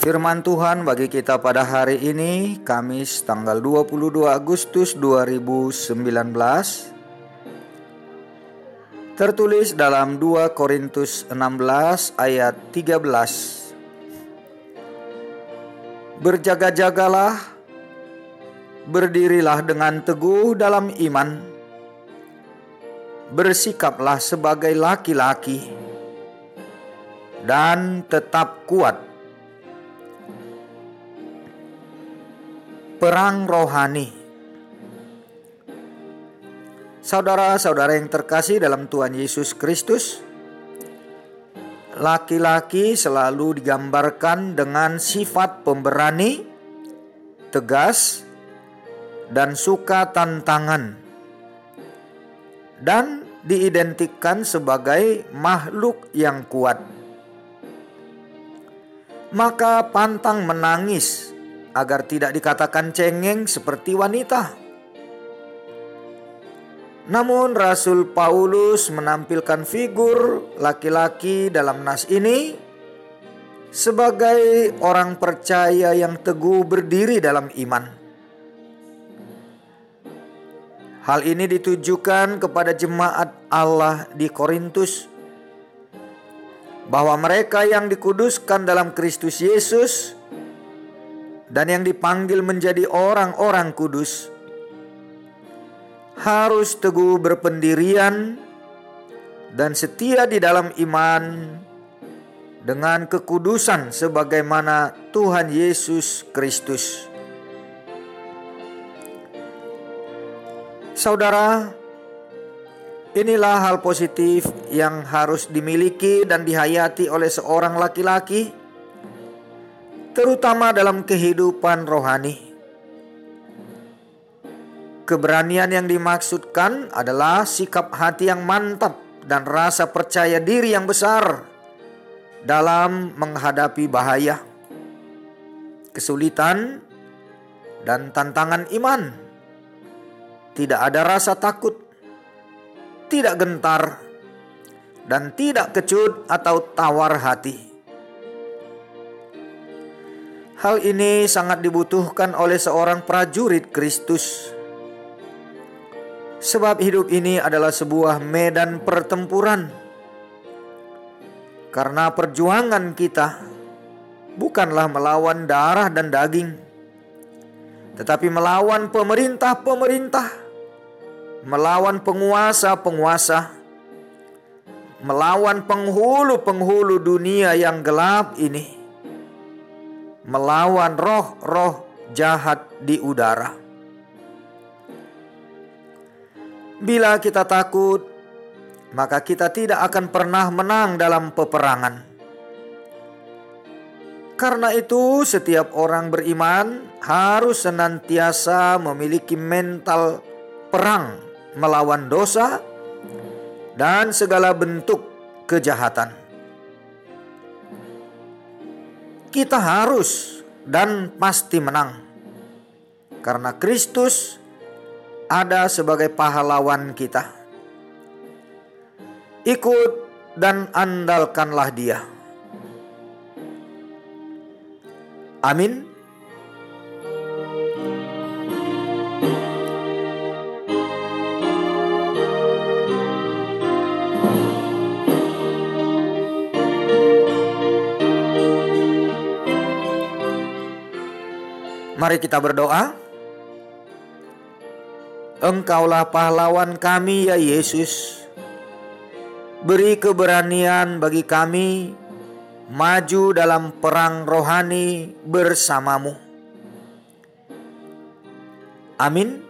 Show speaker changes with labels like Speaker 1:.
Speaker 1: Firman Tuhan bagi kita pada hari ini Kamis tanggal 22 Agustus 2019 Tertulis dalam 2 Korintus 16 ayat 13 Berjaga-jagalah Berdirilah dengan teguh dalam iman. Bersikaplah sebagai laki-laki Dan tetap kuat perang rohani. Saudara-saudara yang terkasih dalam Tuhan Yesus Kristus, laki-laki selalu digambarkan dengan sifat pemberani, tegas, dan suka tantangan, dan diidentikan sebagai makhluk yang kuat. Maka pantang menangis agar tidak dikatakan cengeng seperti wanita. Namun Rasul Paulus menampilkan figur laki-laki dalam nas ini sebagai orang percaya yang teguh berdiri dalam iman. Hal ini ditujukan kepada jemaat Allah di Korintus bahwa mereka yang dikuduskan dalam Kristus Yesus dan yang dipanggil menjadi orang-orang kudus harus teguh berpendirian dan setia di dalam iman dengan kekudusan sebagaimana Tuhan Yesus Kristus. Saudara, inilah hal positif yang harus dimiliki dan dihayati oleh seorang laki-laki terutama dalam kehidupan rohani. Keberanian yang dimaksudkan adalah sikap hati yang mantap dan rasa percaya diri yang besar dalam menghadapi bahaya, kesulitan, dan tantangan iman. Tidak ada rasa takut, tidak gentar, dan tidak kecut atau tawar hati. Hal ini sangat dibutuhkan oleh seorang prajurit Kristus. Sebab hidup ini adalah sebuah medan pertempuran. Karena perjuangan kita bukanlah melawan darah dan daging, tetapi melawan pemerintah-pemerintah, melawan penguasa-penguasa, melawan penghulu-penghulu dunia yang gelap ini melawan roh-roh jahat di udara. Bila kita takut, maka kita tidak akan pernah menang dalam peperangan. Karena itu, setiap orang beriman harus senantiasa memiliki mental perang melawan dosa dan segala bentuk kejahatan kita harus dan pasti menang. Karena Kristus ada sebagai pahlawan kita. Ikut dan andalkanlah Dia. Amin. Mari kita berdoa. Engkaulah pahlawan kami ya Yesus. Beri keberanian bagi kami maju dalam perang rohani bersamamu. Amin.